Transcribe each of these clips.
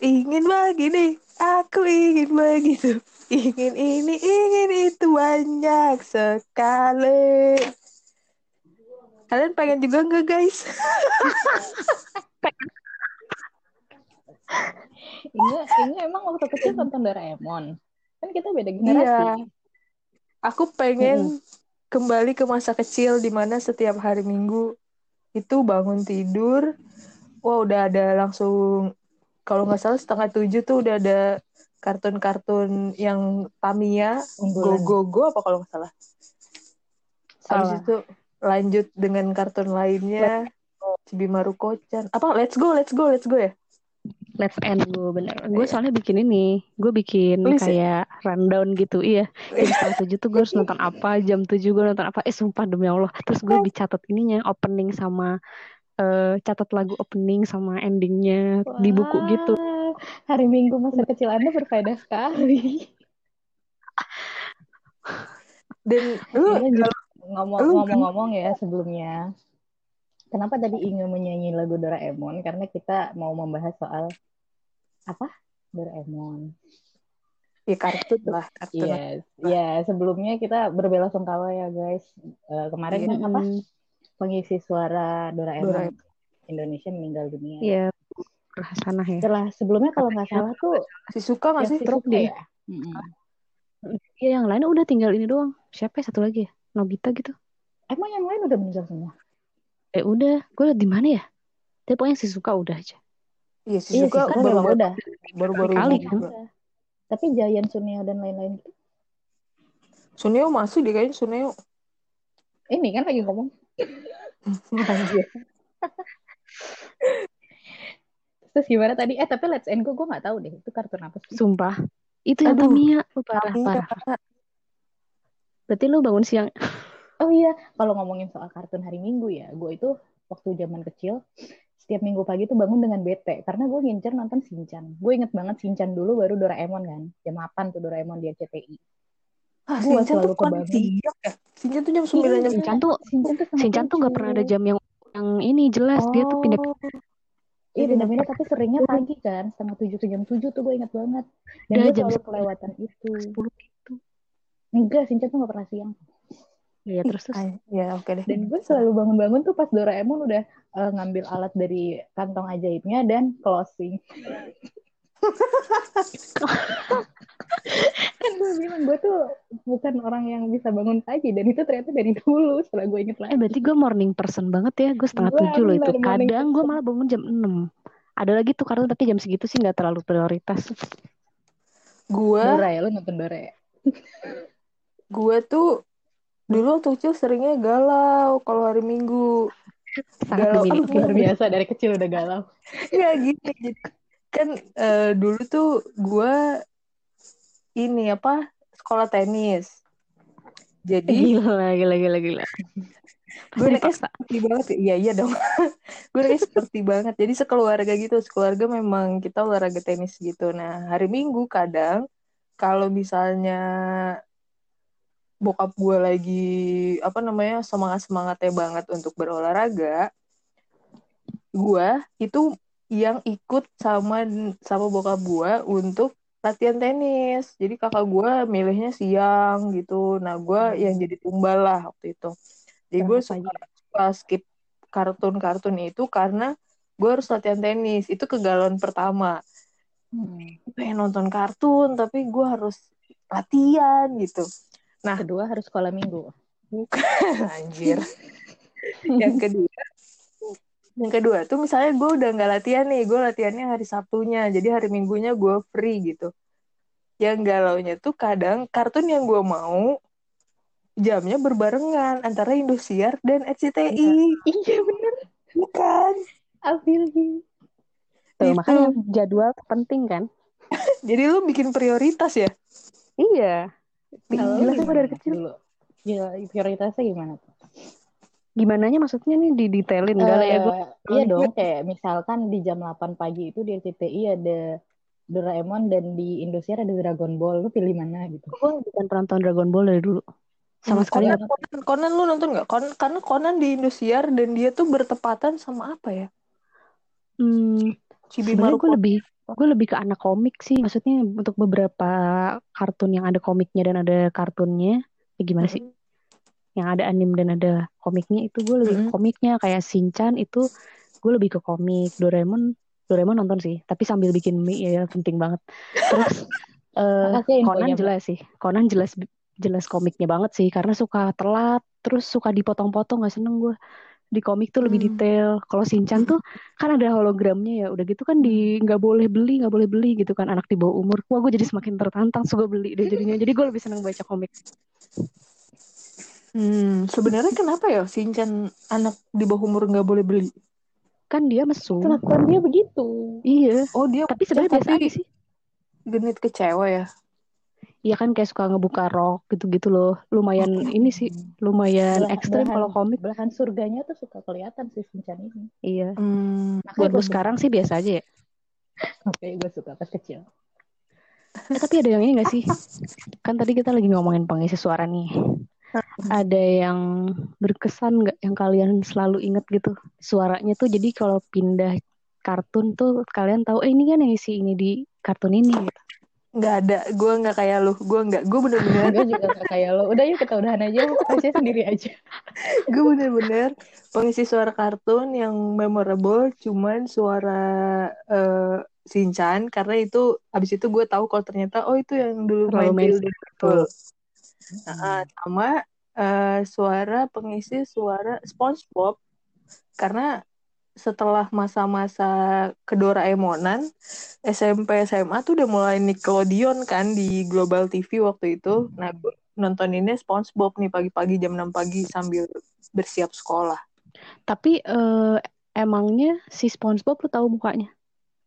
ingin begini, aku ingin begitu. Ingin ini, ingin itu banyak sekali. Kalian pengen juga nggak guys? Inge, Inge emang waktu kecil nonton Doraemon. Kan kita beda generasi. Iya. Aku pengen kembali ke masa kecil di mana setiap hari Minggu itu bangun tidur, wah udah ada langsung kalau nggak salah setengah tujuh tuh udah ada kartun-kartun yang Tamiya, Go. Go Go apa kalau nggak salah. Habis itu lanjut dengan kartun lainnya, Cibimaru Kocan. Apa Let's Go, Let's Go, Let's Go ya? Let's end gue bener. Gue Iya. soalnya bikin ini, gue bikin ya? kayak rundown gitu, iya. Jam setengah tujuh tuh gue harus nonton apa, jam tujuh gue nonton apa. Eh sumpah demi Allah. Terus gue dicatat ininya, opening sama eh, catat lagu opening sama endingnya di buku gitu. Wah, Hari Minggu masa kecil Anda berfaedah sekali. Dan lu Ngomong-ngomong ya sebelumnya. Kenapa tadi Inge menyanyi lagu Doraemon? Karena kita mau membahas soal apa? Doraemon. ya kartun lah, kartun. Iya, ya sebelumnya kita berbela-sungkawa ya guys. Eh, kemarin kan apa? Pengisi suara Doraemon, Doraemon. Indonesia meninggal dunia. Iya, Hasanah ya. Setelah sebelumnya kalau nggak salah tuh Masih suka nggak sih? si Suka dia. ya. Iya, yang lain udah tinggal ini doang. Siapa ya satu lagi ya? Nobita gitu. Emang yang lain udah meninggal semua? Eh udah, gue liat di mana ya? Tapi pokoknya si suka udah aja. Iya, si Iya, suka memang baru-baru udah. baru-baru Kali ini kan? Tapi Jayan Suneo dan lain-lain itu Suneo masih deh kayaknya Suneo. ini kan lagi ngomong. Terus gimana tadi? Eh tapi Let's End Go gue nggak tahu deh itu kartun apa sih? Sumpah. Itu yang Aduh. Tamiya. Lu parah, Iya. parah. Berarti lu bangun siang. Oh iya, kalau ngomongin soal kartun hari Minggu ya, gue itu waktu zaman kecil setiap minggu pagi tuh bangun dengan bete karena gue ngincer nonton Shinchan. Gue inget banget Shinchan dulu baru Doraemon kan. Jam 8 tuh Doraemon di RCTI. Ah, Gua Shinchan selalu kebangun. ya? Shinchan tuh jam 9 jam Iya. Shinchan tuh, Shinchan tuh sangat Shinchan tuh gak pernah ada jam yang yang ini jelas. Dia tuh pindah Iya pindah-pindah tapi seringnya pagi kan, setengah tujuh ke jam tujuh tuh gue inget banget. Dan Udah gue jam selalu 10. kelewatan itu. 10 gitu. Enggak, Shinchan tuh gak pernah siang. Iya, terus terus. Ah, ya oke deh. Dan gue selalu bangun-bangun tuh pas Doraemon udah eh, ngambil alat dari kantong ajaibnya dan closing. Kan gue bilang gue tuh bukan orang yang bisa bangun pagi dan itu ternyata dari dulu setelah gue inget Eh lagi. berarti gue morning person banget ya. Gue setengah tujuh loh itu. Kadang gue malah bangun jam 6. Ada lagi tuh kartun tapi jam segitu sih gak terlalu prioritas. Gua Dora ya, lu nonton Dora ya? gua tuh dulu waktu kecil seringnya galau kalau hari Minggu. Sangat Galau. Luar biasa dari kecil udah galau. Ya gitu. Jadi, kan eh, dulu tuh gua ini apa sekolah tenis. Jadi Gila, gila, gila, gila. gue anaknya seperti banget ya. Iya iya dong. gue anaknya seperti banget. Jadi sekeluarga gitu, sekeluarga memang kita olahraga tenis gitu. Nah hari Minggu kadang kalau misalnya bokap gue lagi apa namanya semangat semangatnya banget untuk berolahraga, gue itu yang ikut sama sama bokap gue untuk latihan tenis. Jadi kakak gue milihnya siang gitu. Nah gue yang jadi tumbal lah waktu itu. Jadi gue suka, suka skip kartun-kartun itu karena gue harus latihan tenis. Itu kegalauan pertama. Hmm. Pengen nonton kartun tapi gue harus latihan gitu. Nah Kedua harus sekolah minggu. bukan anjir. yang kedua yang kedua tuh misalnya gue udah nggak latihan nih gue latihannya hari Sabtunya jadi hari Minggunya gue free gitu yang galaunya tuh kadang kartun yang gue mau jamnya berbarengan antara Indosiar dan RCTI Iya bener. bukan Afilgi. Tuh, Itu. makanya jadwal penting kan? jadi lu bikin prioritas ya Iya. Kalau Gila gue dari kecil. dulu? Gila, prioritasnya gimana tuh? Gimana maksudnya nih didetailin enggak lah ya gue. Eh, iya dong, kayak misalkan di jam 8 pagi itu di RCTI ada Doraemon dan di Indosiar ada Dragon Ball. Lu pilih mana gitu? Gue bukan penonton Dragon Ball dari dulu. Sama sekali Conan. Conan, Conan lu nonton nggak Conan, karena Conan di Indosiar dan dia tuh bertepatan sama apa ya Hmm, sebenarnya Cibimaru gue lebih gue lebih ke anak komik sih maksudnya untuk beberapa kartun yang ada komiknya dan ada kartunnya ya gimana sih yang ada anim dan ada komiknya itu gue lebih ke Mm-mm. komiknya. Kayak Shinchan itu gue lebih ke komik. Doraemon Doraemon nonton sih tapi sambil bikin mie ya, ya penting banget. Terus ya Conan jelas sih. Conan jelas jelas komiknya banget sih karena suka telat terus suka dipotong-potong nggak seneng gue di komik tuh lebih Hmm. detail. Kalau Shinchan tuh kan ada hologramnya ya udah gitu kan di nggak boleh beli nggak boleh beli gitu kan. Anak di bawah umur wah gue jadi semakin tertantang suka beli deh jadinya. Jadi gue lebih seneng baca komik Hmm, sebenarnya kenapa ya Shinchan anak di bawah umur nggak boleh beli? kan dia mesum Kelakuan dia begitu. iya Oh dia tapi sebenarnya biasa aja sih genit ke cewek ya? Iya kan kayak suka ngebuka rok gitu-gitu loh. Lumayan ini sih, lumayan Belahan, ekstrim kalau komik. belahan surganya tuh suka kelihatan sih Shinchan ini. Iya. Hmm, Makanya Buat gue sekarang sih biasa aja ya. Oke, gue suka pas kecil. Eh, tapi ada yang ini gak sih? Kan tadi kita lagi ngomongin pengisi suara nih. Ada yang berkesan nggak yang kalian selalu inget gitu? Suaranya tuh jadi kalau pindah kartun tuh kalian tahu, eh ini kan yang isi ini di kartun ini gitu. nggak ada. Gue nggak kayak lu. Gue nggak. Gue bener-bener. gue juga gak kayak lo. Udah yuk kita udahan aja. Aja sendiri aja. gue bener-bener pengisi suara kartun yang memorable. Cuman suara eh Shinchan karena itu abis itu gue tahu kalau ternyata oh itu yang dulu Terlalu main di mainstream. Nah, sama eh, suara pengisi suara SpongeBob karena setelah masa-masa kedoraemonan SMP SMA tuh udah mulai Nickelodeon kan di Global TV waktu itu. Nah, gue nontoninnya SpongeBob nih pagi-pagi jam 6 pagi sambil bersiap sekolah. Tapi eh, emangnya si SpongeBob lu tahu mukanya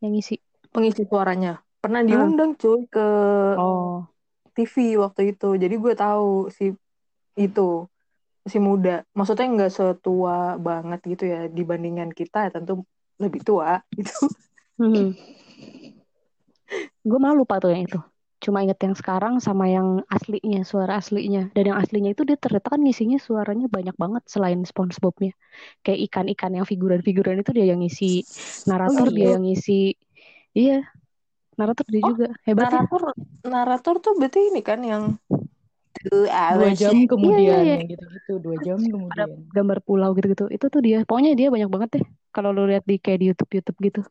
yang isi? Pengisi suaranya pernah diundang cuy ke Oh, TV waktu itu. Jadi gue tahu si itu si muda. Maksudnya nggak setua banget gitu ya dibandingkan kita ya tentu lebih tua gitu. hmm. gue malah lupa tuh yang itu. Cuma inget yang sekarang sama yang aslinya, suara aslinya. Dan yang aslinya itu dia ternyata kan ngisinya suaranya banyak banget selain SpongeBob-nya. Kayak ikan-ikan yang figuran-figuran itu dia yang ngisi. Narator Oh, dia iya. yang ngisi. Iya, narator dia Oh, juga. Hebat ya. Narator narator tuh berarti ini kan yang Dua jam kemudian Iya, iya. yang gitu-gitu. Dua jam Ada kemudian. gambar pulau gitu-gitu. Itu tuh dia. Pokoknya dia banyak banget deh. Kalau lu lihat di kayak di YouTube-YouTube gitu.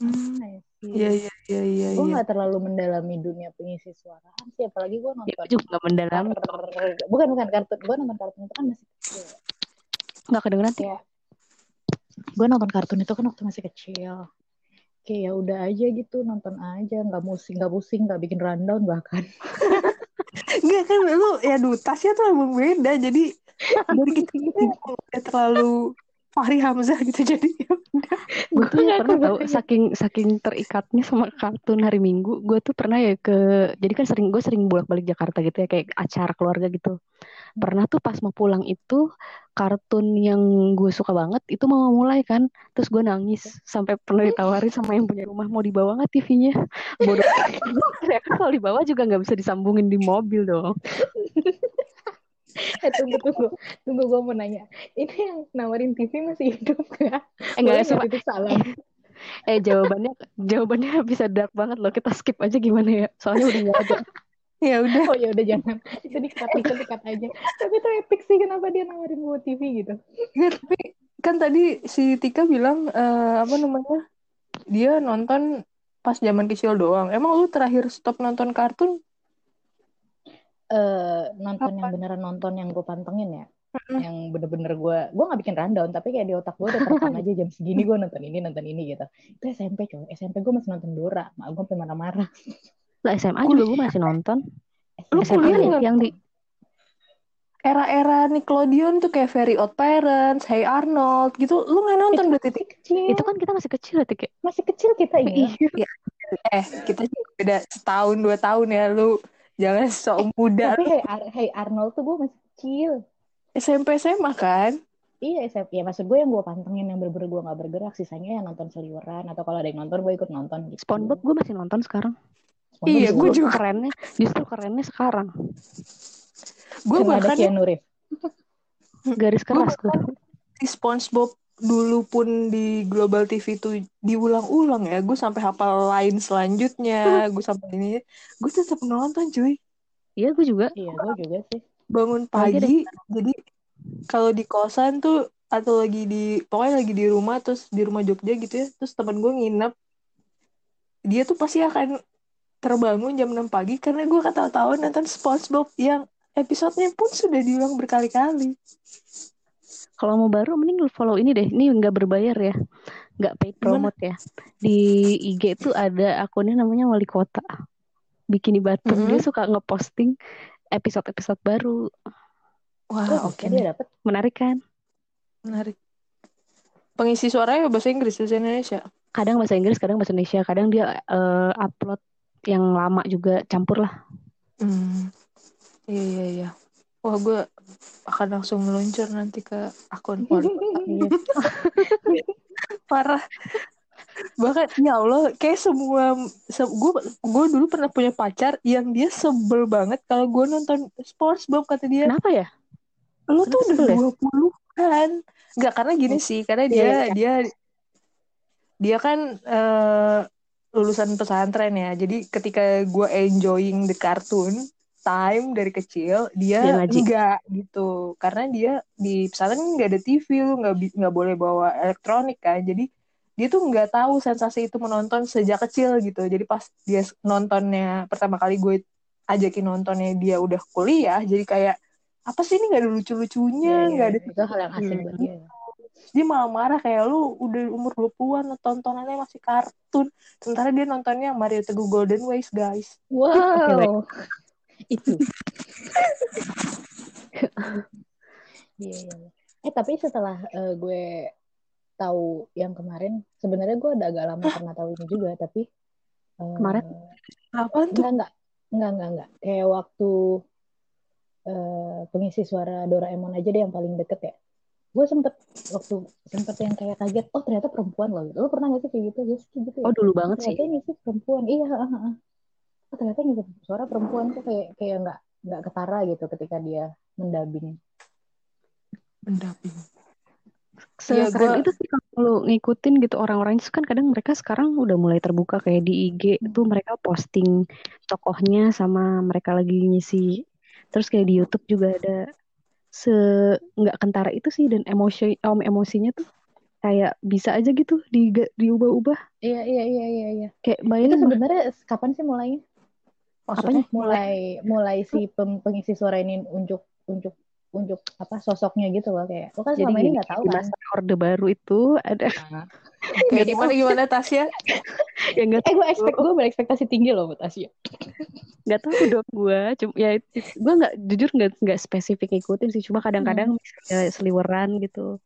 Hmm. Iya iya iya iya. Gue iya. gak terlalu mendalami dunia pengisi suaraan sih. Apalagi gue Ya, nonton. gue juga gak mendalam. Bukan, bukan kartun. Gue nonton kartun itu kan masih kecil. Gak kedengeran sih. Kayak gue nonton kartun itu kan waktu masih kecil. Kayak ya udah aja gitu nonton aja, nggak musing, nggak pusing, nggak bikin rundown bahkan. Enggak kan lu ya dutasnya tuh emang beda. Jadi dari kecil udah terlalu Fahri Hamzah gitu jadi ya gue tuh Nggak pernah tahu kebayang. saking saking terikatnya sama kartun hari Minggu gue tuh pernah ya ke jadi kan sering gue sering bolak balik Jakarta gitu ya kayak acara keluarga gitu. Pernah tuh pas mau pulang itu kartun yang gue suka banget itu mau mulai kan. Terus gue nangis sampai pernah ditawarin sama yang punya rumah mau dibawa nggak TV-nya bodoh ya kalau dibawa juga nggak bisa disambungin di mobil dong Eh tunggu tunggu, tunggu gue mau nanya. Ini yang nawarin TV masih hidup gak? eh nggak Boleh sumpah. nggak titip salam? eh jawabannya jawabannya bisa dark banget loh kita skip aja gimana ya soalnya udah nggak ada Ya udah. Oh ya udah jangan. Itu dikat dikat dikat aja. Tapi itu epic sih kenapa dia nawarin gue TV gitu. Enggak, tapi kan tadi si Tika bilang eh, apa namanya? Dia nonton pas zaman kecil doang. Emang lu terakhir stop nonton kartun Nonton yang Kapan? beneran nonton yang gue pantengin ya. Yang bener-bener gue, gue gak bikin rundown, tapi kayak di otak gue udah terekam aja jam segini gue nonton ini, nonton ini gitu. Itu SMP coy, SMP gue masih nonton Dora, mak gue sampai marah-marah. lah SMA juga gue masih nonton Lu SMA kuliah ya, nggak yang di era-era Nickelodeon tuh kayak Very Odd Parents, Hey Arnold gitu. Lu nggak nonton berarti? Kecil, itu kan kita masih kecil ya Tik ya? masih kecil kita ini. Iya. Eh, kita beda setahun dua tahun ya lu. Jangan sok muda. Tapi hey, Ar- hey Arnold tuh gue masih kecil. SMP SMA kan? Iya, SMP. Ya maksud gue yang gue pantengin yang bener-bener gue gak bergerak, sisanya yang nonton seliweran atau kalau ada yang nonton gue ikut nonton gitu. SpongeBob gue masih nonton sekarang SpongeBob Iya, gue juga. kerennya justru kerennya sekarang Gue ada bahkan Keanu Reeves. garis keras gue si SpongeBob dulu pun di Global TV itu diulang-ulang ya. Gue sampai hafal lain selanjutnya. Gue sampai ini. Gue tetap nonton cuy. Iya, gue juga. Iya, gue juga sih. bangun pagi jadi kalau di kosan tuh atau lagi di pokoknya lagi di rumah terus di rumah Jogja gitu ya terus temen gue nginep. Dia tuh pasti akan terbangun jam 6 pagi karena gue ketawa-tawa nonton SpongeBob yang episodenya pun sudah diulang berkali-kali Kalau mau baru mending lu follow ini deh. Ini nggak berbayar ya. Nggak paid promote ya. Di IG tuh ada akunnya namanya Wali Kota. Bikini Batum. Mhm. Dia suka ngeposting episode-episode baru. wah Oh, oke dia nih dapet. Menarik kan? menarik pengisi suaranya bahasa Inggris bahasa Indonesia Kadang bahasa Inggris, kadang bahasa Indonesia. Kadang dia eh, upload yang lama juga campur lah. Hmm, iya iya iya. Wah gue akan langsung meluncur nanti ke akun. Iya. Parah. Bahkan ya Allah, kayak semua se gue gue dulu pernah punya pacar yang dia sebel banget kalau gue nonton SpongeBob kata dia. Kenapa ya? Lu tuh udah ya? 20 kan. Enggak karena gini sih, karena dia Iya, iya. dia dia kan eh, lulusan pesantren ya. Jadi ketika gue enjoying the cartoon time dari kecil, dia, enggak gitu. Karena dia di pesantren nggak ada TV, lu nggak nggak boleh bawa elektronik kan. Jadi dia tuh nggak tahu sensasi itu menonton sejak kecil gitu. Jadi pas dia nontonnya pertama kali gue ajakin nontonnya dia udah kuliah, jadi kayak apa sih ini nggak ada lucu-lucunya, Iya, nggak iya. ada Itu hal yang asing Hmm. buat dia. dia malah marah kayak lu udah umur 20-an tontonannya masih kartun sementara dia nontonnya Mario Teguh Golden Ways guys Wow. Itu. Iya, iya. Eh tapi setelah eh, gue tahu yang kemarin, sebenarnya gue udah agak lama pernah tahu ini juga, tapi eh, Kemarin? apaan tuh enggak enggak enggak enggak enggak kayak waktu eh, pengisi suara Doraemon aja deh yang paling deket ya. Gue sempet waktu sempet yang kayak kaget, oh ternyata perempuan loh. Lo pernah gak sih kayak gitu? Kayak gitu ya. Oh dulu banget sih. ternyata ini sih perempuan iya. Oh, ternyata ngisi suara perempuan tuh kayak kayak nggak nggak ketara gitu ketika dia mendabing pendamping Sekeren Iya, gua- itu sih kalau lu ngikutin gitu orang-orang itu kan kadang mereka sekarang udah mulai terbuka kayak di IG itu mereka posting tokohnya sama mereka lagi ngisi. Terus kayak di YouTube juga ada se nggak kentara itu sih dan emosi om emosinya tuh kayak bisa aja gitu di diubah-ubah. Iya iya iya iya iya. Kayak itu bayangin mah, sebenarnya kapan sih mulainya maksudnya mulai mulai si pengisi suara ini unjuk unjuk unjuk apa sosoknya gitu loh kayak. Lo kan jadi selama ini gini, nggak tahu kan. masa orde baru itu ada kayak gimana gimana Tasya? Yang nggak eh gue expect gue berekspektasi tinggi loh buat Asia nggak tahu dong gue cuma ya gue nggak jujur nggak nggak spesifik ngikutin sih cuma kadang-kadang misalnya seliweran gitu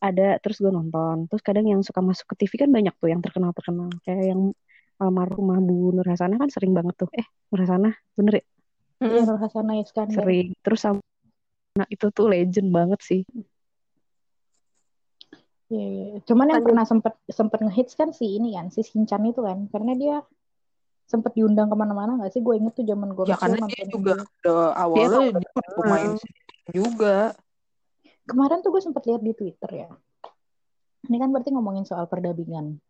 ada terus gue nonton. Terus kadang yang suka masuk ke TV kan banyak tuh yang terkenal terkenal kayak yang almarhumah Bu Nur Hasanah kan sering banget tuh eh Nur Hasanah bener ya Iya Nur Hasanah Iskandar sering terus sama nah itu tuh legend banget sih Iya, iya. Cuman yang Lanjut. pernah sempet sempet ngehits kan si ini kan, si Shinchan itu kan, karena dia sempet diundang ke mana-mana nggak sih? Gue inget tuh zaman gue ya karena dia juga udah awalnya dia udah pemain juga Kemarin tuh gue sempet lihat di Twitter ya. Ini kan berarti ngomongin soal perdabingan.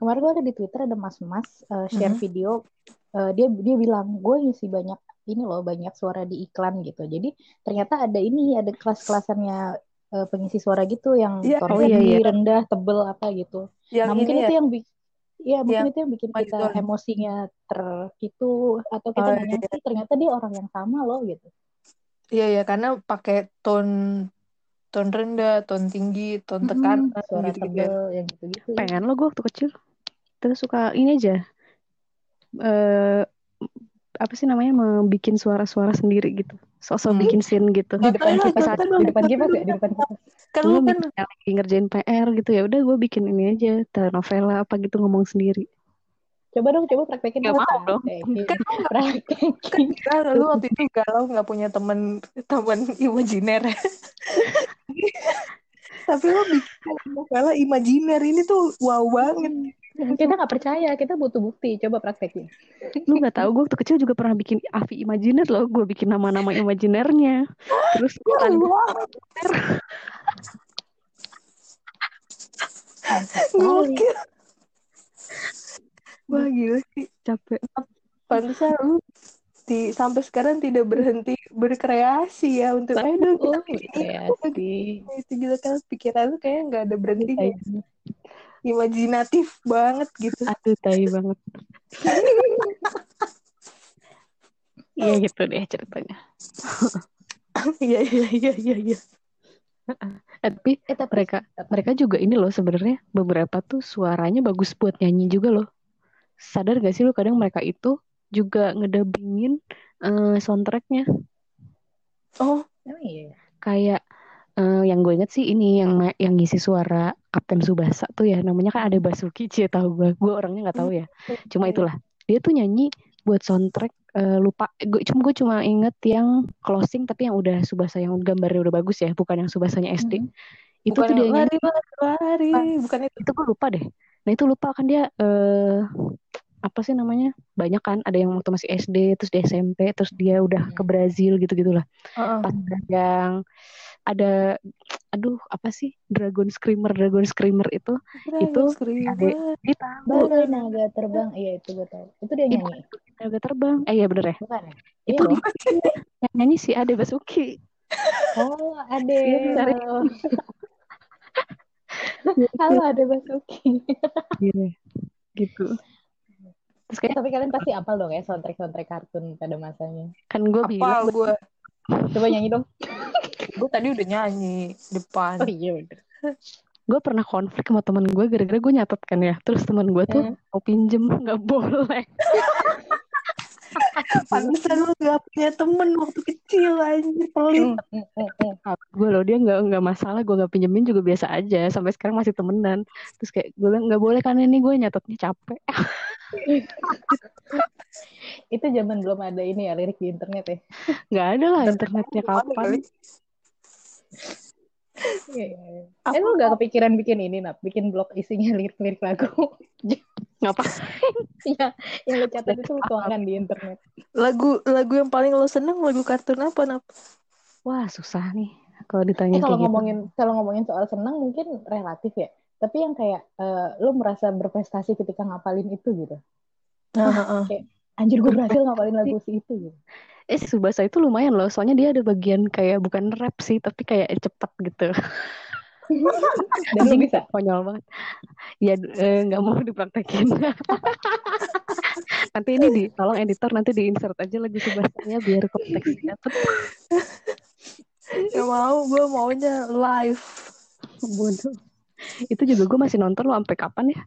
Kemarin gue ada di Twitter ada mas-mas uh, share Mhm. video, uh, dia dia bilang gue ngisi banyak ini loh banyak suara di iklan gitu. Jadi ternyata ada ini ada kelas-kelasannya uh, pengisi suara gitu yang Iya, suaranya oh iya, iya. rendah, tebel apa gitu. yang nah mungkin ini itu ya yang bikin ya mungkin yang itu yang bikin kita Python. emosinya ter itu atau kita Oh, nanya iya. sih ternyata dia orang yang sama loh gitu iya ya karena pakai tone tone rendah tone tinggi tone Mm-mm, tekanan suara gitu gitu tebel yang gitu-gitu ya. pengen lo gue waktu kecil terus suka ini aja eh apa sih namanya membikin suara-suara sendiri gitu. Sosok Hmm. bikin scene gitu. Di depan kipas contoh di depan kipas ya di depan kipas kan lu kan lagi ngerjain PR gitu ya udah gue bikin ini aja telenovela apa gitu ngomong sendiri. Coba dong coba praktekin Nggak dong, mau dong. praktekin kan praktekin. kan lu waktu itu galau nggak punya temen temen imajiner. Tapi lo bikin novela imajiner ini tuh wow banget kita nggak percaya kita butuh bukti coba praktekin lu nggak tahu gue waktu kecil juga pernah bikin Avi Imajiner loh gue bikin nama-nama imajinernya terus gue. Gokil. Wah gila sih. capek Pantesan lu di, sampai sekarang tidak berhenti berkreasi ya untuk dong kita kreasi. itu gitu kan pikiran lu kayak nggak ada berhentinya Tai. Imajinatif banget gitu. Aduh tai banget. Iya gitu deh ceritanya. Iya iya iya iya iya. Eh, tapi Eh, tapi mereka mereka juga ini loh sebenarnya beberapa tuh suaranya bagus buat nyanyi juga loh. Sadar gak sih lu kadang mereka itu juga ngedabingin eh, soundtracknya. Oh. Oh iya. kayak eh, yang gue inget sih ini yang yang ngisi suara Kapten Subasa tuh ya namanya kan ada Basuki Cie tahu gue gue orangnya nggak tahu ya. Cuma itulah. Dia tuh nyanyi buat soundtrack eh, lupa. Gue cuma gue cuma inget yang closing tapi yang udah Subasa yang gambarnya udah bagus ya bukan yang Subasanya SD itu bukan tuh dia yang nyanyi. lari lari lari. Bukan itu. itu gue lupa deh. Nah itu lupa kan dia eh apa sih namanya? Banyak kan ada yang waktu masih SD terus di SMP terus dia udah ke Brazil gitu gitulah Heeh. pas ada yang ada aduh apa sih Dragon Screamer Dragon Screamer itu itu Dragon Screamer. dia tahu Bagai naga terbang. Iya, itu gue tahu. Itu dia Itu nyanyi. agak terbang eh iya bener ya Bukan ya? itu Iya dia yang nyanyi si Ade Basuki Oh, Ade. Iya, benar. Halo. Halo, Ade Basuki. Iya, gitu terus kayak Tapi kalian pasti apal dong ya soundtrack-soundtrack kartun pada masanya. kan gue bilang gue Coba nyanyi dong. gue tadi udah nyanyi depan Oh iya bener. gue pernah konflik sama teman gue gara-gara gue nyatet kan ya terus teman gue tuh Hmm. mau pinjem nggak boleh pantesan lu gak punya temen waktu kecil anjir pelit hmm, hmm, hmm. gue loh dia nggak nggak masalah gue nggak pinjemin juga biasa aja sampai sekarang masih temenan terus kayak gue bilang nggak boleh kan ini gue nyatetnya capek Itu zaman belum ada ini ya lirik di internet ya. nggak ada lah internetnya kapan. Iya, iya, iya. Eh lu gak kepikiran bikin ini nak, bikin blog isinya lirik-lirik lagu. ngapa Iya, yang lu catat itu lu tuangkan di internet. lagu lagu yang paling lo seneng lagu kartun apa nap wah susah nih kalau Eh ditanya kalau kayak gitu ngomongin kalau ngomongin soal senang mungkin relatif ya. Tapi yang kayak eh, lu merasa berprestasi ketika ngapalin itu gitu. Nah, Anjir gue berhasil ngapalin lagu si itu gitu. eh Subasa itu lumayan loh soalnya dia ada bagian kayak bukan rap sih tapi kayak cepet gitu. Dan lu bisa. konyol banget. Ya eh, nggak mau dipraktekin. Nanti ini di tolong editor nanti di insert aja lagu Subasanya biar konteksnya dapet. Gak mau, gue maunya live. bodoh itu juga gue masih nonton lo sampai kapan ya?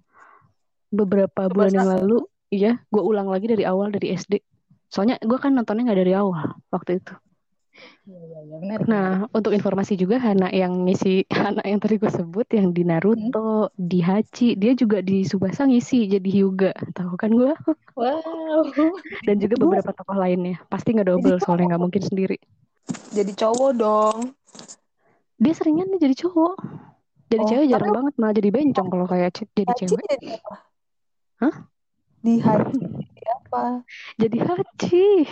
Beberapa bulan yang lalu iya gue ulang lagi dari awal dari SD soalnya gue kan nontonnya nggak dari awal waktu itu iya, benar. nah untuk informasi juga Hana yang ngisi Hana yang tadi gue sebut yang di Naruto di Hachi dia juga di Subasa ngisi jadi Hyuga tahu kan gue Wow. dan juga beberapa tokoh lainnya pasti nggak double soalnya nggak mungkin sendiri Jadi cowok dong. dia seringnya nih jadi cowok jadi Oh, cewek jarang tapi- banget malah jadi bencong kalau kayak jadi cewek jadi? Hah? Di Haji apa? jadi Hachi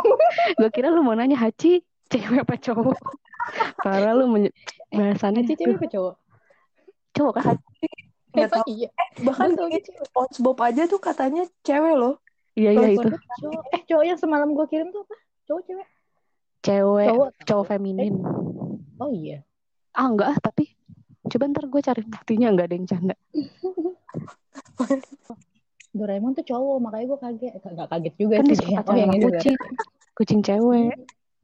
gue kira lu mau nanya Hachi cewek apa cowok parah lu menye- bahasannya Haji tuh. cewek apa cowok? cowok kan Haji. Emang tahu. iya. Bahkan Gua taunya di SpongeBob aja tuh katanya cewek loh. iya iya itu Cowok. Eh cowok yang semalam gue kirim tuh apa? Cowok cewek? cewek Cowok. cowok feminin Oh iya. ah enggak ah tapi coba ntar gue cari buktinya enggak ada yang canda Doraemon tuh cowok, makanya gue kaget. Eh, Nggak kaget juga kan sih. dia Oh, yang kucing kucing cewek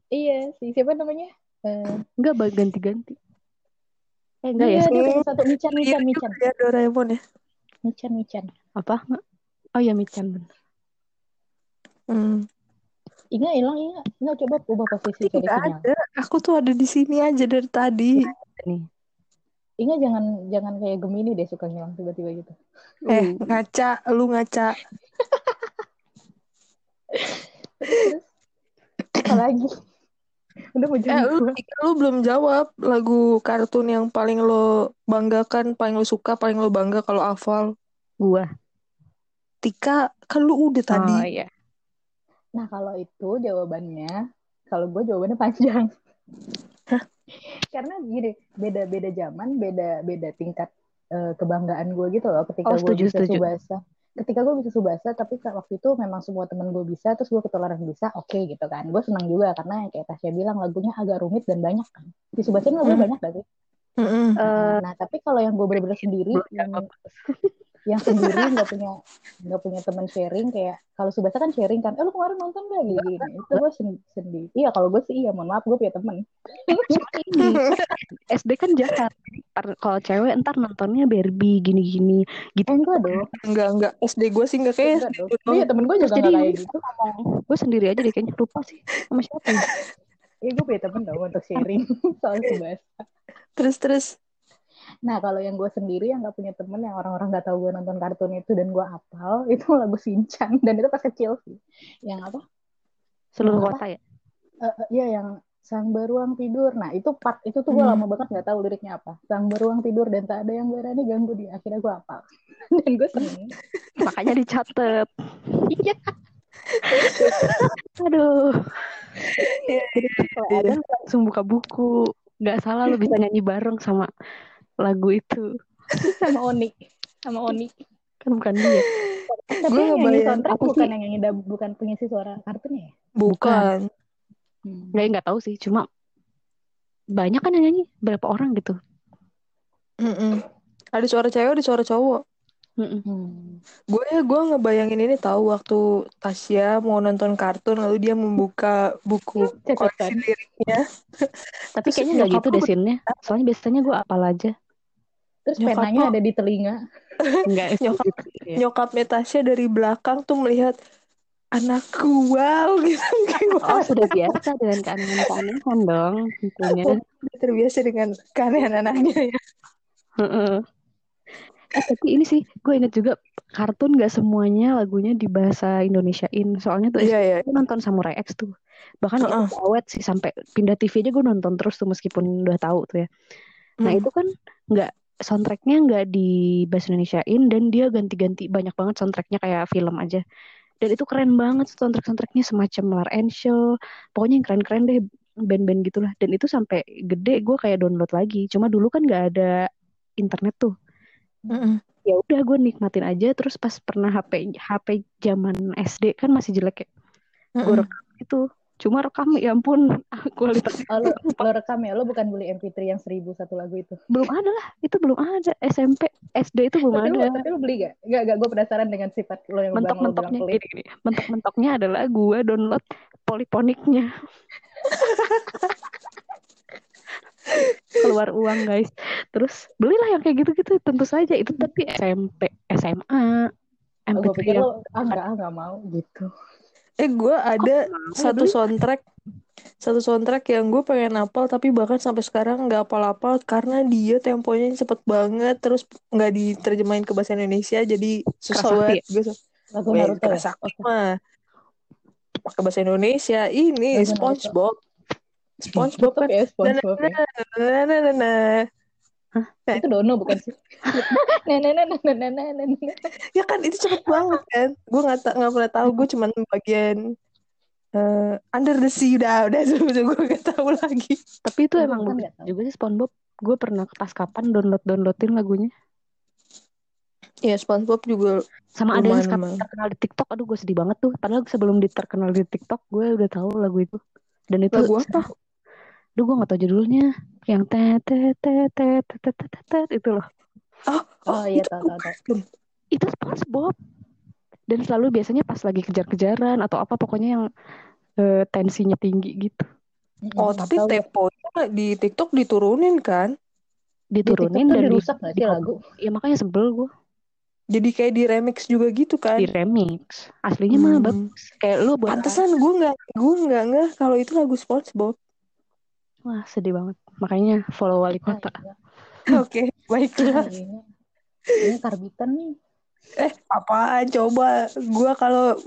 Iya sih. Siapa namanya? Eh, enggak bag ganti-ganti eh enggak ya iya, dia punya satu Michan, Iya Michan, Michan. juga ya Doraemon ya. Michan, Michan. apa Nggak? oh ya Michan bener Hmm. Inga hilang, Inga. Inga coba ubah posisi Nggak sinyal. ada. Aku tuh ada di sini aja dari tadi. nih Inga jangan jangan kayak Gemini deh suka ngilang tiba-tiba gitu. Eh, ngaca, lu ngaca. Terus apa lagi? Udah mau Eh, lu, lu belum jawab lagu kartun yang paling lo banggakan, paling lo suka, paling lo bangga kalau hafal. gua Tika, kan lu udah tadi. oh iya Nah kalau itu jawabannya, kalau gue jawabannya panjang. Karena gini, beda-beda zaman, beda-beda tingkat eh, kebanggaan gue gitu loh ketika Oh, gue bisa setuju. subasa ketika gue bisa subasa tapi waktu itu memang semua temen gue bisa terus gue ketularan bisa oke gitu kan gue senang juga karena kayak Tasya bilang lagunya agak rumit dan banyak kan di subasin lagunya Hmm. banyak gak sih Mm-mm. Eh, nah tapi kalau yang gue bener-bener sendiri belum yang. Yang sendiri nggak punya nggak punya teman sharing kayak kalau subasa kan sharing kan eh lu kemarin nonton gak gini gini. Itu gue sen- sendiri iya kalau gue sih iya mohon maaf gue punya temen. Ini SD kan jahat kalau cewek ntar nontonnya Barbie gini-gini. Gitu. Eh enggak dong. Enggak, enggak. SD gue sih enggak. Kayak enggak dong. SD iya temen gue juga jadi nggak kayak gitu. Gue sendiri aja deh kayaknya lupa sih sama siapa ya. Iya gue punya temen dong untuk sharing soal subasa. Terus, terus. Nah, kalau yang gue sendiri yang gak punya temen yang orang-orang gak tahu gue nonton kartun itu dan gue hafal, itu lagu Shinchan. Dan itu pas kecil sih. Yang apa? seluruh kota ya Eh, eh, Iya, yang sang beruang tidur. Nah, itu part itu tuh gue Hmm. lama banget gak tahu liriknya apa. Sang beruang tidur dan tak ada yang berani ganggu dia. Akhirnya gue hafal. dan gue seneng. makanya dicatat Iya. aduh Iya, jadi tuh kalau iya. ada langsung buka buku nggak salah lu bisa nyanyi bareng sama lagu itu sama Oni. Sama Oni. kan bukan dia Tapi Gue yang nyanyi soundtrack apa bukan sih? yang nyanyi bukan pengisi suara kartunnya ya? Bukan. Hmm. nggak nggak tahu sih cuma banyak kan yang nyanyi berapa orang gitu Mm-mm. Ada suara cewek, ada suara cowok. Mm-mm. Hmm. Gue gue ngebayangin ini tahu waktu Tasya mau nonton kartun lalu dia membuka buku koleksi liriknya. tapi Terus kayaknya nggak gitu deh scene-nya soalnya biasanya gue apal aja Terus Nyokap penanya lo- ada di telinga. nggak Nyokap- gitu ya. Nyokapnya Tasya dari belakang tuh melihat anakku wow gitu. oh sudah biasa dengan keanehan-keanehan dong tentunya Udah terbiasa dengan keanehan anaknya ya. Heeh. Eh, tapi ini sih gue inget juga kartun gak semuanya lagunya di bahasa Indonesiain soalnya tuh Iya iya. gue nonton Samurai X tuh bahkan Heeh. itu awet sih sampai pindah TV aja gue nonton terus tuh meskipun udah tahu tuh ya nah Hmm. itu kan nggak soundtracknya nggak di bahasa Indonesiain dan dia ganti-ganti banyak banget soundtracknya kayak film aja. Dan itu keren banget soundtrack soundtracknya semacam Lar and Show pokoknya yang keren-keren deh band-band gitulah. Dan itu sampai gede gue kayak download lagi. Cuma dulu kan nggak ada internet tuh. Mm-mm. ya udah gue nikmatin aja terus pas pernah HP HP zaman SD kan masih jelek ya. Gue Mm-mm. rekam itu cuma rekam ya ampun kualitasnya Oh, lo, lo rekam ya, lo bukan beli MP3 yang seribu satu lagu itu. belum ada lah itu belum ada SMP SD itu belum Tapi lo, ada tapi lo beli gak? Gak, gak, gue penasaran dengan sifat lo yang bang lo bilang mentok-mentoknya pelit. gini, gini. mentok-mentoknya adalah gue download poliponiknya keluar uang guys terus belilah yang kayak gitu-gitu tentu saja itu tapi SMP SMA Oh, gue MP3 pikir yang lo, ah enggak, ah enggak mau gitu. Eh gue ada mau satu soundtrack. Satu soundtrack yang gue pengen hafal tapi bahkan sampai sekarang nggak hafal-hafal karena dia temponya cepet banget terus nggak diterjemahin ke bahasa Indonesia jadi susah banget. gue Lagu Naruto ya? Mah. Pakai bahasa Indonesia. Ini. SpongeBob. SpongeBob kan? Ya, SpongeBob Hah? Itu Dono bukan sih? ya kan itu cepet banget kan. Gue nggak nggak pernah tahu. Gue cuma bagian uh, Under the Sea udah udah sebelum gue nggak tahu lagi. Tapi itu emang bukan juga sih SpongeBob. Gue pernah pas kapan download downloadin lagunya. Ya SpongeBob juga sama ada yang sekarang terkenal di TikTok. Aduh gue sedih banget tuh. Padahal sebelum diterkenal di TikTok gue udah tahu lagu itu. Dan itu lagu apa? Duh gue gak tau judulnya Yang te te te te te te te te te itu loh Oh, oh, oh iya tau tau tahu. Itu SpongeBob. Dan selalu biasanya pas lagi kejar-kejaran atau apa pokoknya yang eh, tensinya tinggi gitu. Oh, tapi tahu. temponya di TikTok diturunin kan? Diturunin kan dan dirusak gak sih lagu? Ya makanya sebel gue. Jadi kayak di remix juga gitu kan? Di remix. Aslinya hmm. mah bagus. Kayak lu buat Pantesan gue nggak gue nggak nggak kalau itu lagu SpongeBob wah sedih banget. Makanya follow wali kota. Ah, oke iya. baiklah. Ah, iya. Ini karbitan nih. eh apaan coba gue kalau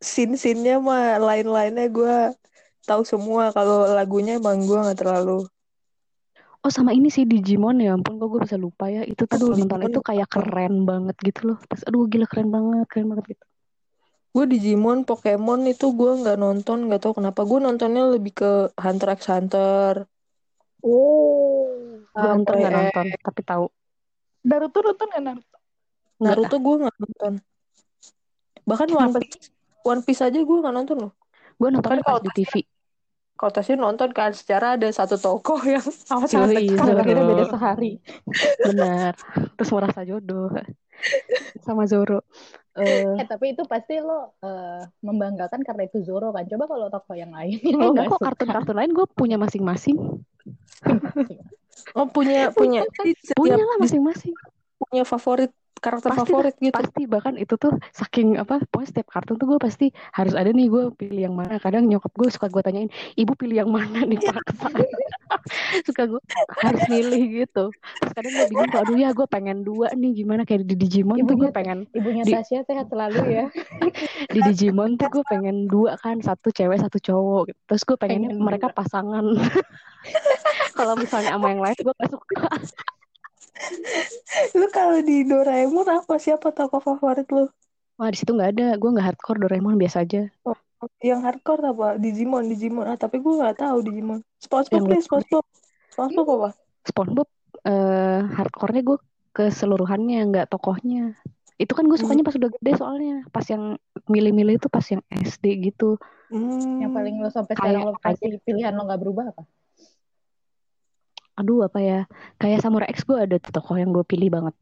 scene scene-nya mah lain-lainnya gue tahu semua. Kalau lagunya emang gue nggak terlalu. Oh sama ini sih Digimon. Ya ampun kok gue bisa lupa ya. Itu tuh Aduh, nonton Digimon itu kayak apa? keren banget gitu loh. Pas aduh gila keren banget keren banget gitu gue Digimon Pokemon itu gue nggak nonton nggak tahu kenapa gue nontonnya lebih ke Hunter x Hunter Oh. gue nonton nggak nonton tapi tahu Naruto nonton nggak Naruto? Naruto gue nggak nonton. Bahkan One Piece, One Piece aja gue nggak nonton loh. Gue nonton Kan kalau di TV. Kalau Tasya nonton kan secara ada satu tokoh yang sama sama Yoi, dekat. Zoro. Akhirnya beda sehari. Benar. Terus merasa jodoh sama Zoro. Eh, Eh tapi itu pasti lo eh, membanggakan karena itu Zoro kan. Coba kalau tokoh yang lain eh, lo enggak nggak kok kartun-kartun lain gue punya masing-masing. Oh punya punya. Punya lah masing-masing. punya favorit karakter Pasti favorit gitu. Pasti. Bahkan itu tuh saking apa pokoknya setiap kartun tuh gue pasti harus ada nih gue pilih yang mana. Kadang nyokap gue suka gue tanyain ibu pilih yang mana nih paksa suka gue harus milih gitu. Terus kadang gue bingung aduh ya gue pengen dua nih gimana? Kayak di Digimon tuh gue Ibunya- pengen Ibunya Di- Tasya sehat selalu ya. di Digimon tuh gue pengen dua kan satu cewek satu cowok gitu. terus gue pengennya Pengen mereka pasangan. Kalau misalnya sama yang lain gue gak suka Lu kalau di Doraemon apa siapa tokoh favorit lu? wah di situ nggak ada gue nggak hardcore Doraemon biasa aja Yang hardcore apa? Digimon, Digimon. Ah, tapi gue nggak tahu Digimon. SpongeBob Yang deh, SpongeBob. SpongeBob apa? SpongeBob eh hardcore-nya gue keseluruhannya nggak tokohnya itu kan gue Hmm. sukanya pas udah gede soalnya pas yang milih-milih itu pas yang SD gitu Hmm. Yang paling lo sampai Kayak sekarang lo kasih pilihan lo nggak berubah apa? Aduh apa ya? Kayak Samurai X gue ada tuh tokoh yang gue pilih banget.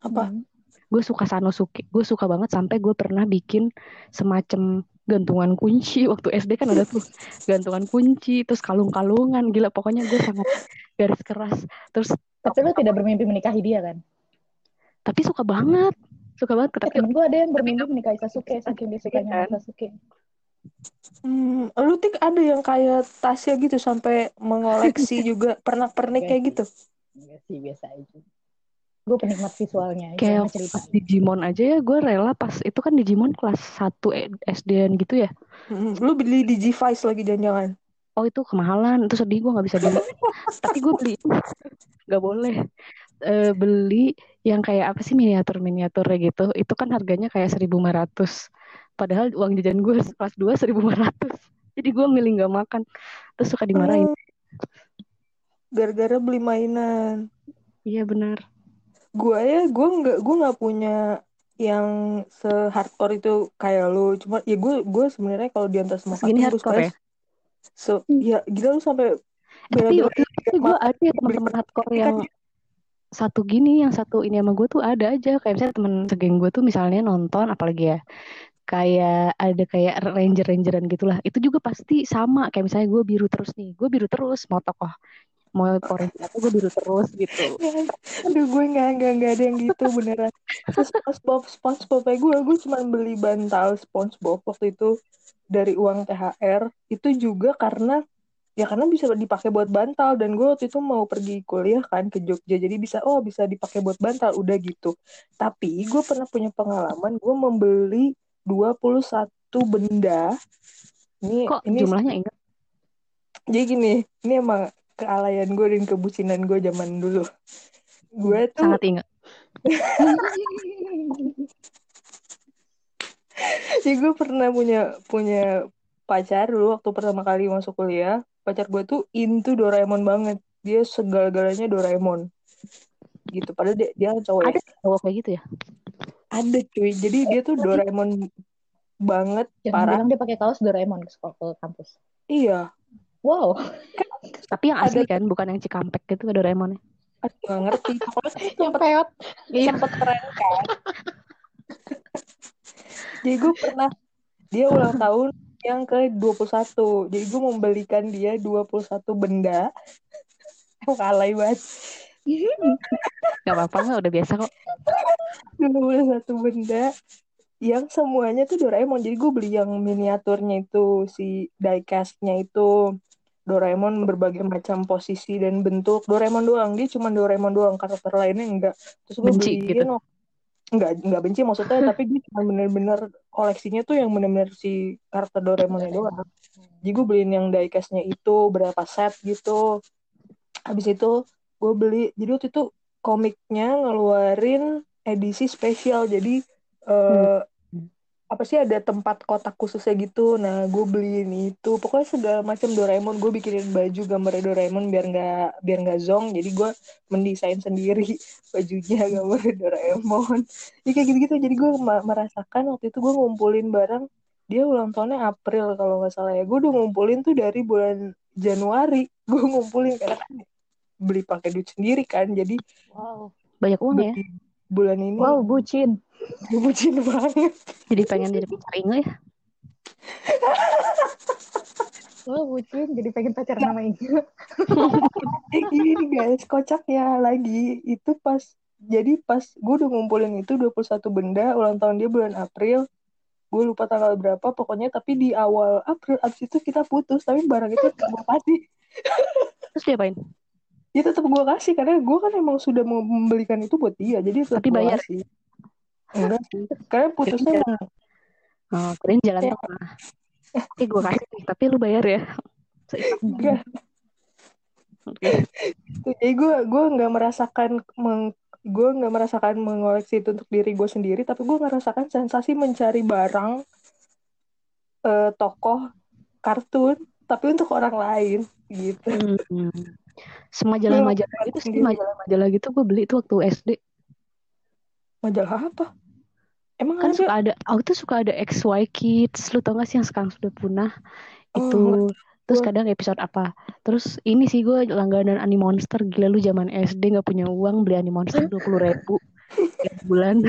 Apa? Hmm. gue suka Sanosuke. Gue suka banget sampai gue pernah bikin semacam gantungan kunci. Waktu SD kan ada tuh. Gantungan kunci terus kalung-kalungan. Gila pokoknya gue sangat garis keras. Terus Tapi lo tidak bermimpi menikahi dia kan? tapi suka banget. Suka banget. Tapi temen gue ada yang bermimpi menikahi Sasuke saking dia sukanya sama Sasuke. Hmm, lu tik ada yang kayak Tasya gitu sampai mengoleksi juga pernak-pernik kayak gitu. Enggak sih biasa aja. Gue penikmat visualnya aja kayak cerita. pas Digimon aja ya gue rela pas itu kan Digimon kelas 1 SD-an gitu ya Hmm, lu beli Digivice lagi jangan-jangan. oh itu kemahalan itu sedih gue nggak bisa beli tapi gue beli nggak boleh Eh, beli yang kayak apa sih miniatur miniaturnya gitu itu kan harganya kayak 1.500 padahal uang jajan gue kelas 2 1.500 jadi gue milih nggak makan. Terus suka dimarahin. Oh, Gara-gara beli mainan. iya benar. Gue ya, gue nggak, gue nggak punya yang se hardcore itu kayak lu. Cuma ya gue, gue sebenarnya kalau diantar kartun gue hardcore suka So, ya gila lu sampai tapi bela-belain waktu itu gue ada ya teman-teman hardcore yang satu gini yang satu ini sama gue tuh ada aja. Kayak misalnya temen segeng gue tuh misalnya nonton apalagi ya kayak ada kayak ranger rangeran gitulah. Itu juga pasti sama kayak misalnya gue biru terus nih gue biru terus mau tokoh mau Power Ranger apa gue biru terus gitu. Aduh gue nggak nggak nggak ada yang gitu beneran. SpongeBob SpongeBob kayak gue gue cuma beli bantal SpongeBob waktu itu dari uang THR itu juga karena ya karena bisa dipakai buat bantal dan gue waktu itu mau pergi kuliah kan ke Jogja jadi bisa oh bisa dipakai buat bantal. Udah gitu. Tapi gue pernah punya pengalaman gue membeli 21 benda. Ini kok ini jumlahnya ingat jadi gini, ini emang kealayan gue dan kebucinan gue zaman dulu. Gue tuh sangat ingat Jadi gue pernah punya punya pacar dulu waktu pertama kali masuk kuliah. Pacar gue tuh into Doraemon banget. Dia segala-galanya Doraemon. Gitu. Padahal dia, dia cowok ya. ada cowok kayak gitu ya Ada cuy. Jadi dia tuh Doraemon banget Jangan parah. bilang dia pakai kaos Doraemon ke sekolah ke kampus. Iya. Wow, tapi yang asli Ada- kan bukan yang Cikampek gitu Doraemonnya Aku gak ngerti. Pokoknya yang peot. sempet keren kan. Jadi gue pernah dia ulang tahun yang ke-21. Jadi gue membelikan dia 21 benda. Emang alay banget. nggak apa-apa nggak udah biasa kok 21 benda yang semuanya tuh Doraemon. Jadi gue beli yang miniaturnya itu, si diecast-nya itu. Doraemon berbagai macam posisi dan bentuk. Doraemon doang. Dia cuma Doraemon doang. Karakter lainnya enggak. Terus gue Benci beliin gitu. enggak enggak benci maksudnya tapi dia cuma bener-bener koleksinya tuh yang bener-bener si karakter Doraemonnya doang. Jadi gue beliin yang diecast-nya itu berapa set gitu. Habis itu gue beli jadi waktu itu komiknya ngeluarin edisi spesial. Jadi eh apa sih ada tempat kotak khususnya gitu. Nah gue beliin itu. Pokoknya segala macam Doraemon. Gue bikinin baju gambar Doraemon biar nggak biar nggak zong. Jadi gue mendesain sendiri bajunya gambar Doraemon. Ya kayak gitu gitu jadi gue merasakan waktu itu gue ngumpulin barang. Dia ulang tahunnya April kalau nggak salah ya. Gue udah ngumpulin tuh dari bulan Januari. Gue ngumpulin karena kan beli pakai duit sendiri kan. Jadi wow. Banyak uang ya bulan ini. Wow bucin. Bucin banget. Jadi pengen jadi pacar Inge ya? Wow, bucin. Jadi pengen pacar nama Inge eh, gini guys. Kocaknya lagi. Itu pas jadi pas gue udah ngumpulin itu 21 benda ulang tahun dia bulan April. Gue lupa tanggal berapa pokoknya tapi di awal April abis itu kita putus tapi barang itu gue kasih terus dia apain ya tetap gue kasih karena gue kan emang sudah membelikan itu buat dia jadi tapi bayar. sih enggak sih karena putusnya oh keren jalan ya. tengah. Oke gue kasih tapi lu bayar ya. Enggak. Okay. jadi gue gue nggak merasakan meng, gue nggak merasakan mengoleksi itu untuk diri gue sendiri tapi gue merasakan sensasi mencari barang uh, tokoh kartun tapi untuk orang lain gitu. Hmm semajalah-majalah itu sih majalah-majalah gitu gue beli itu waktu SD majalah apa? Emang kan ada? suka ada aku tuh suka ada XY Kids lu tau gak sih yang sekarang sudah punah? Oh, itu terus kadang episode apa. Terus ini sih gue langganan Animonster gila lu zaman SD nggak punya uang beli Animonster dua puluh ribu bulan.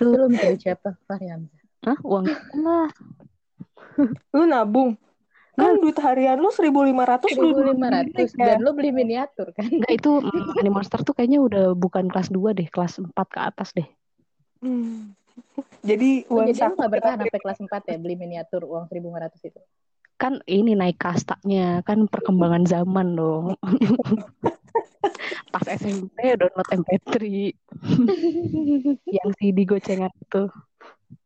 Lu minta siapa? Varian Hah? uang lah. Lu nabung kan duit harian lu seribu lima ratus lima ratus dan lu beli miniatur kan? Enggak itu mm, Monster tuh kayaknya udah bukan kelas 2 deh kelas 4 ke atas deh. Hmm. jadi oh, uang jadi lu gak bertahan sampai kelas 4 ya beli miniatur uang seribu lima ratus itu? Kan ini naik kastanya kan perkembangan zaman dong. Pas SMP download MP3 yang CD gocengan itu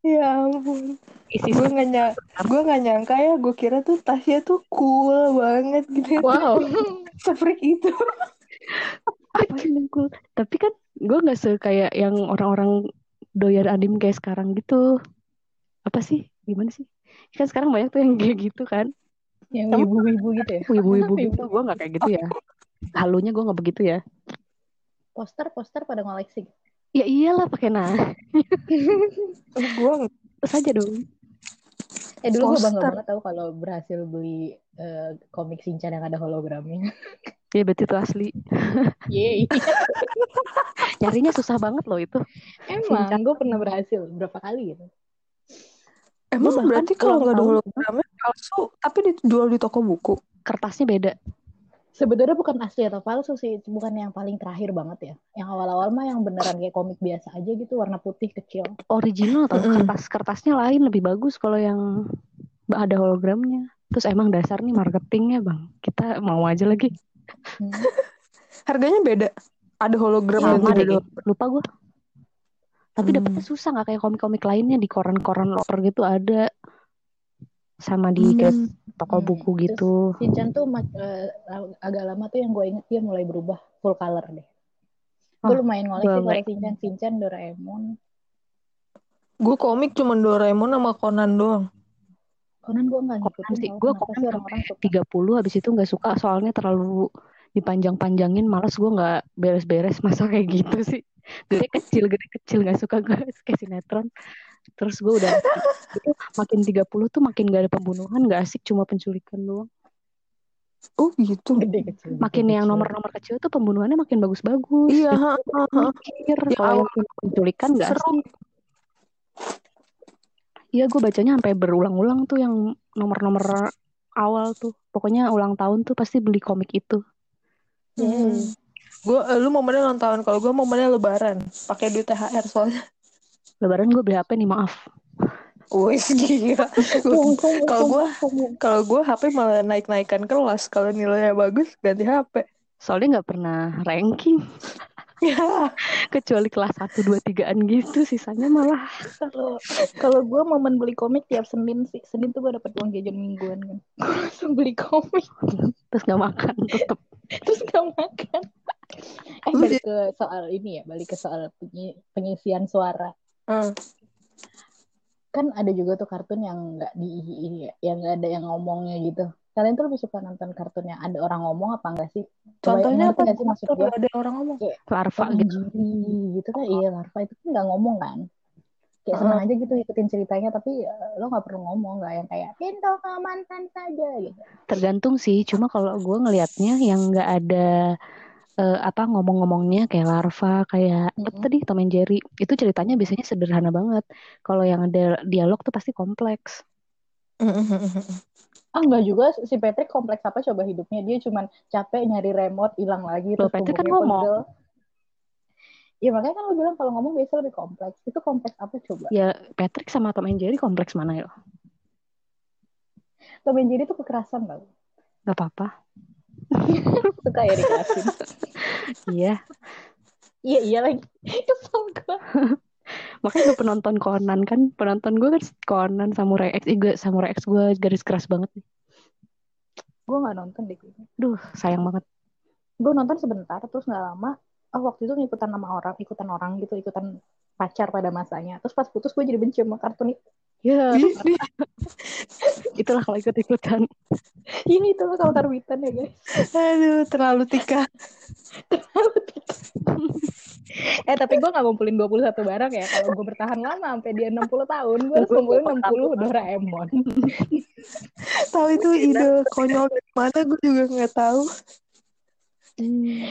Ya ampun. Isi gue gak nyangka, gue gak nyangka ya, gue kira tuh Tasya tuh cool banget gitu. Wow. Sefreak itu. cool. Tapi kan gue gak kayak yang orang-orang doyan adim kayak sekarang gitu. Apa sih? Gimana sih? Kan sekarang banyak tuh yang kayak gitu kan. Yang ibu-ibu gitu ya? Ibu-ibu gitu. Gue gak kayak gitu ya. Halunya gue gak begitu ya. Poster-poster pada ngoleksi. Ya iyalah pakai nah. gue terus aja dong. Eh dulu gue bangga banget tau kalau berhasil beli uh, komik Shinchan yang ada hologramnya. Iya berarti itu asli. Yeay. Nyarinya susah banget loh itu. Emang gue pernah berhasil berapa kali gitu. Emang berarti kalau nggak ada hologramnya palsu tapi dijual di toko buku. Kertasnya beda sebenarnya bukan asli atau palsu sih bukan yang paling terakhir banget ya. Yang awal-awal mah yang beneran kayak komik biasa aja gitu warna putih kecil. Original atau kertas kertasnya lain lebih bagus kalau yang ada hologramnya. Terus emang dasar nih marketingnya bang. Kita mau aja lagi. Hmm. harganya beda. Ada hologram ya, dan ada lupa gue tapi hmm. dapetnya susah nggak kayak komik-komik lainnya di koran-koran loker gitu ada sama di hmm toko hmm. buku gitu. Shinchan tuh uh, agak lama tuh yang gue inget dia mulai berubah full color deh. Oh, gue lumayan ngoleksi kalau Shinchan, Shinchan, Doraemon. Gue komik cuma Doraemon sama Conan doang. Conan gue nggak ngikutin. Sih. Gue Conan orang-orang tiga puluh habis itu nggak suka soalnya terlalu dipanjang-panjangin malas gue nggak beres-beres masa kayak gitu sih gede kecil gede kecil nggak suka gue kayak sinetron terus gue udah itu makin 30 tuh makin gak ada pembunuhan gak asik cuma penculikan doang Oh gitu. Gede kecil. Makin yang nomor-nomor kecil tuh pembunuhannya makin bagus-bagus. Iya. Mikir. Ya, kalau yang penculikan gak asik. Iya gue bacanya sampai berulang-ulang tuh yang nomor-nomor awal tuh. Pokoknya ulang tahun tuh pasti beli komik itu. Hmm. Gue, lu momennya ulang tahun. Kalau gue momennya lebaran. Pakai duit THR soalnya. Lebaran gue beli HP nih maaf. Wih gila. Kalau gue kalau gue HP malah naik naikkan kelas. Kalau nilainya bagus ganti HP. Soalnya nggak pernah ranking. ya. Kecuali kelas satu dua tigaan gitu, sisanya malah. Kalau kalau gue momen beli komik tiap Senin sih. Senin tuh gue dapet uang jajan mingguan kan. Gue langsung beli komik. Terus nggak makan tetep. Terus nggak makan. Eh balik ke soal ini ya, balik ke soal pengisian suara. Hmm. kan ada juga tuh kartun yang nggak di yang nggak ada yang ngomongnya gitu kalian tuh lebih suka nonton kartun yang ada orang ngomong apa enggak sih Contohnya apa? sih maksud Tuh, gue ada orang ngomong. kayak Larva gitu. Gitu kan iya larva itu kan nggak ngomong kan kayak senang aja gitu ikutin ceritanya tapi eh, lo nggak perlu ngomong nggak yang kayak pintu ke mantan saja gitu Tergantung sih. Cuma kalau gue ngelihatnya yang nggak ada eh, apa ngomong-ngomongnya kayak larva, kayak apa Mm-mm. tadi Tom and Jerry. Itu ceritanya biasanya sederhana banget. Kalau yang ada dialog tuh pasti kompleks. ah nggak juga si Patrick kompleks apa coba hidupnya dia cuman capek nyari remote hilang lagi Loh, terus Patrick kan ngomong. pegel. Ya makanya kan lo bilang kalau ngomong biasa lebih kompleks. Itu kompleks apa coba? Ya Patrick sama Tom and Jerry kompleks mana ya? Tom and Jerry itu kekerasan tau. Gak apa-apa. Suka ya dikerasin. Iya. iya iya lagi. Kesel gue. Makanya gue penonton Conan kan. Penonton gue kan Conan, Samurai X. Gue Samurai X gue garis keras banget nih. Gue nggak nonton deh. Duh, sayang banget. Gue nonton sebentar terus nggak lama. Oh waktu itu ngikutan nama orang, ikutan orang gitu, ikutan pacar pada masanya. Terus pas putus gue jadi benci sama kartun itu. Ya, ih. itulah kalau ikut-ikutan. Ini tuh kalau karbitan ya guys. Aduh, terlalu tika. eh tapi gue gak ngumpulin 21 barang ya. Kalau gue bertahan lama sampai dia 60 tahun, gue harus ngumpulin 60 Doraemon. Tahu itu ide konyol dari mana gue juga nggak tahu.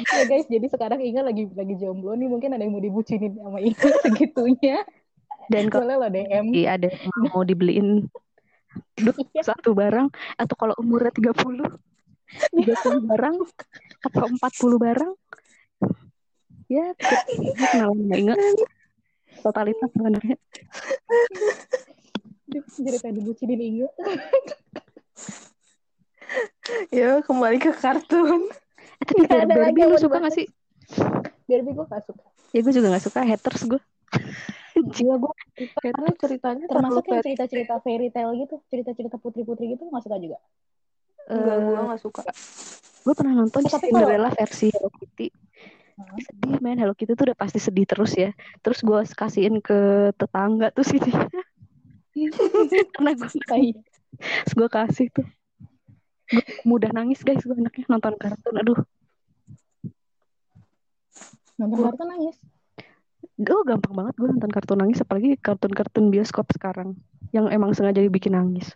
ya guys, jadi sekarang Inga lagi lagi jomblo nih, mungkin ada yang mau dibucinin sama Inga segitunya. Dan kalau Boleh lo DM. ada yang mau dibeliin duh, satu barang atau kalau umurnya 30 30 barang atau 40 barang ya gue kenal nggak ingat totalitas sebenarnya Jadi pengen dibucinin Inga. Ya, kembali ke kartun. eh, tapi Nggak ada Barbie lagi lu suka mau gak sih Biar gue gak suka. ya gue juga gak suka haters gue Iya, gue karena ceritanya Termasuk yang cerita-cerita fairy tale gitu, cerita-cerita putri-putri gitu gak suka juga. Enggak, gue nggak suka. gue pernah nonton Eh, tapi Cinderella versi Hello Kitty Hmm. sedih men Hello Kitty tuh udah pasti sedih terus ya terus gue kasihin ke tetangga tuh sih karena gue Tai. Terus gue kasih tuh gue mudah nangis guys gue anaknya nonton kartun aduh Nonton Gua- kartun nangis. Gue gampang banget gue nonton kartun nangis apalagi kartun-kartun bioskop sekarang yang emang sengaja dibikin nangis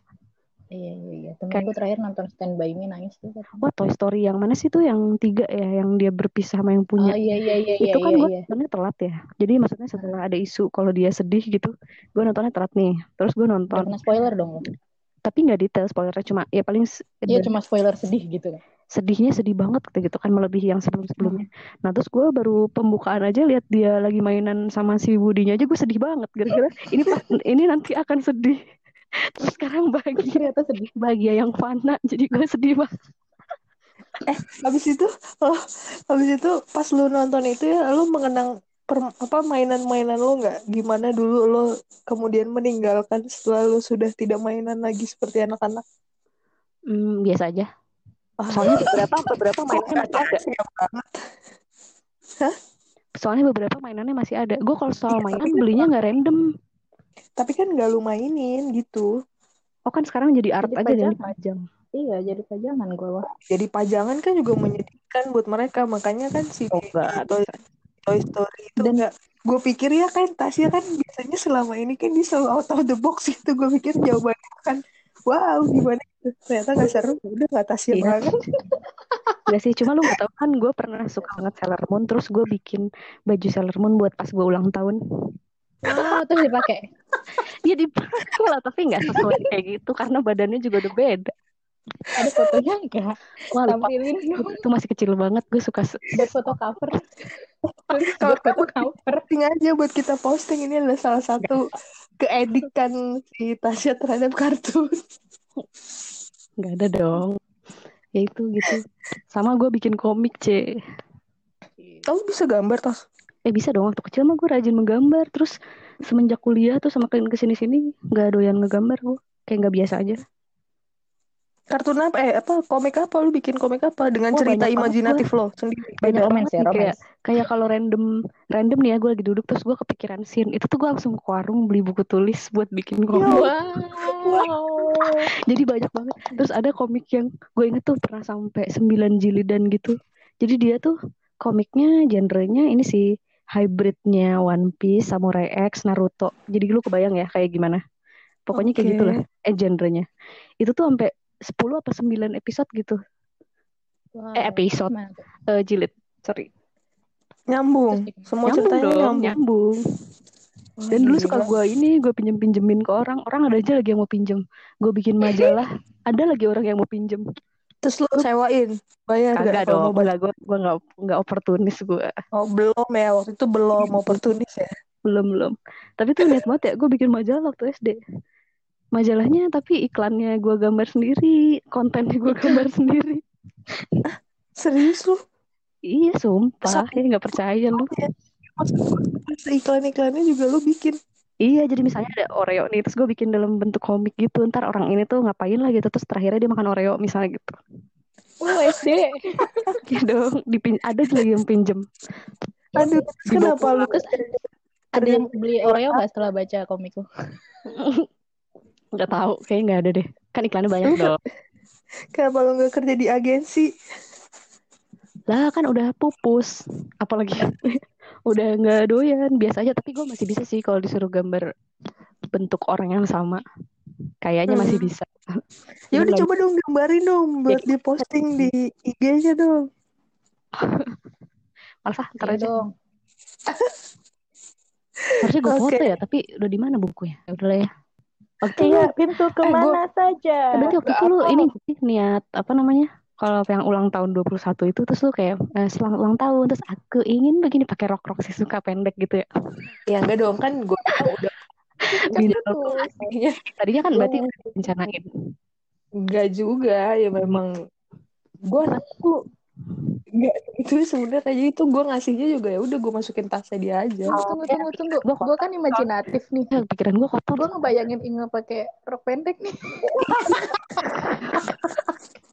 Iya, iya, iya. Temen Kayak- gue terakhir nonton Stand By Me nangis tuh. wah Toy Story yang mana sih tuh yang tiga ya yang dia berpisah sama yang Oh punya iya, iya, iya, iya, itu kan iya, gue iya. nontonnya telat ya jadi maksudnya setelah ada isu kalau dia sedih gitu gue nontonnya telat nih terus gue nonton kena spoiler dong tapi nggak detail spoilernya cuma ya paling Iya, cuma spoiler sedih gitu kan. Sedihnya sedih banget gitu, gitu kan melebihi yang sebelum sebelumnya nah terus gue baru pembukaan aja lihat dia lagi mainan sama si Budinya aja gue sedih banget gara-gara ini ini nanti akan sedih terus sekarang bahagia Ternyata sedih. bahagia yang fana jadi gue sedih banget Habis itu, oh, habis itu pas lu nonton itu ya, lu mengenang per- apa mainan-mainan lu nggak? Gimana dulu lu kemudian meninggalkan setelah lu sudah tidak mainan lagi seperti anak-anak? hmm, biasa aja soalnya beberapa beberapa kok mainannya masih ada banget? soalnya beberapa mainannya masih ada gue kalau soal mainan belinya nggak random Tapi kan nggak lu mainin gitu. oh kan sekarang jadi art Jadi aja jadi pajangan. pajang Iya, jadi pajangan gue wah. Jadi pajangan kan juga menyedihkan buat mereka. Makanya kan si oh Toy, Toy Story itu Dan- nggak gue pikir ya kan Tasya kan biasanya selama ini kan dia selalu out of the box gitu gue pikir jawabannya kan wow gimana gitu ternyata nggak seru udah nggak Tasya Iya. banget Gak sih, cuma lu gak tau kan gue pernah suka banget Sailor Moon Terus gue bikin baju Sailor Moon buat pas gue ulang tahun Oh, terus dipakai. Ya dipakai lah, tapi gak sesuai kayak gitu Karena badannya juga udah beda Ada fotonya enggak? Wah lupa, Tampilin dong itu masih kecil banget Gue suka buat foto cover. Kalau buat foto cover. posting aja buat kita posting ini adalah salah satu keedikan si Tasya terhadap kartun. Gak ada dong. Ya itu gitu. Sama gue bikin komik, C. Kamu bisa gambar tas? Eh bisa dong, waktu kecil mah gue rajin menggambar. Terus semenjak kuliah tuh semakin ke sini-sini Gak doyan ngegambar gue Kayak gak biasa aja kartun apa? Eh apa? Komik apa? Lu bikin komik apa? Dengan Wah, cerita imajinatif lo sendiri. Banyak romance banget ya, kayak romance. kayak kalau random random nih ya gue lagi duduk terus gue kepikiran scene. Itu tuh gue langsung ke warung beli buku tulis buat bikin komik. Wow. jadi banyak banget. Terus ada komik yang gue inget tuh pernah sampai 9 jilidan gitu. Jadi dia tuh komiknya genrenya ini sih hybridnya One Piece, Samurai X, Naruto. Jadi lu kebayang ya kayak gimana? Pokoknya kayak Oke. gitulah eh genrenya. Itu tuh sampai 10 apa 9 episode gitu. Wow. eh episode. eh, jilid. Sorry. Nyambung. Semua nyambung ceritanya dong nyambung. nyambung. Wah, dan dulu gila. suka gue ini gue pinjem pinjemin ke orang. Orang ada aja lagi yang mau pinjem. Gue bikin majalah. Ada lagi orang yang mau pinjem. Terus lo sewain? Bayar kagak gak dong gue gue nggak nggak oportunis gue oh belum ya. Waktu itu belum oportunis ya. Belum belum. Tapi tuh niat banget ya gue bikin majalah waktu SD majalahnya tapi iklannya gue gambar sendiri kontennya gue gambar sendiri. Serius lu? Iya sumpah. Ya nggak percaya lu. Masa iklan-iklannya juga lu bikin. Iya jadi misalnya ada Oreo nih terus gue bikin dalam bentuk komik gitu ntar orang ini tuh ngapain lah gitu terus terakhirnya dia makan Oreo misalnya gitu. Oh, SD. ya dong dipin ada lagi yang pinjem. Aduh kenapa lu Terus ada yang beli Oreo nggak setelah baca komik lu? nggak tahu kayak nggak ada deh. Kan iklannya banyak dong. Kenapa lu nggak kerja di agensi? Lah kan udah pupus. Apalagi udah nggak doyan. Biasa aja tapi gue masih bisa sih kalau disuruh gambar bentuk orang yang sama. Kayaknya masih Hmm. bisa. Ya udah coba dong gambarin dong buat Ya, diposting di IG-nya dong. Malah ntar Iya aja. dong. harusnya gue Oke. foto ya tapi udah di mana bukunya? Ya udah lah ya Iya, lu pintu Eh, ke mana saja. eh, berarti waktu itu lu ini niat apa namanya kalau yang ulang tahun 21 itu terus lu kayak eh, selamat ulang tahun terus aku ingin begini pakai rok rok sih suka pendek gitu ya? Ya enggak dong kan gue udah aslinya tadinya kan berarti rencanain. Enggak juga ya memang. Gue anakku Enggak, itu sebenarnya aja itu gue ngasihnya juga ya udah gue masukin tasnya dia aja. Oh, tunggu, ya. tunggu, tunggu. Gue, gue kan imajinatif nih. Eh, pikiran gue kotor. Gue ngebayangin Inge pakai rok pendek nih.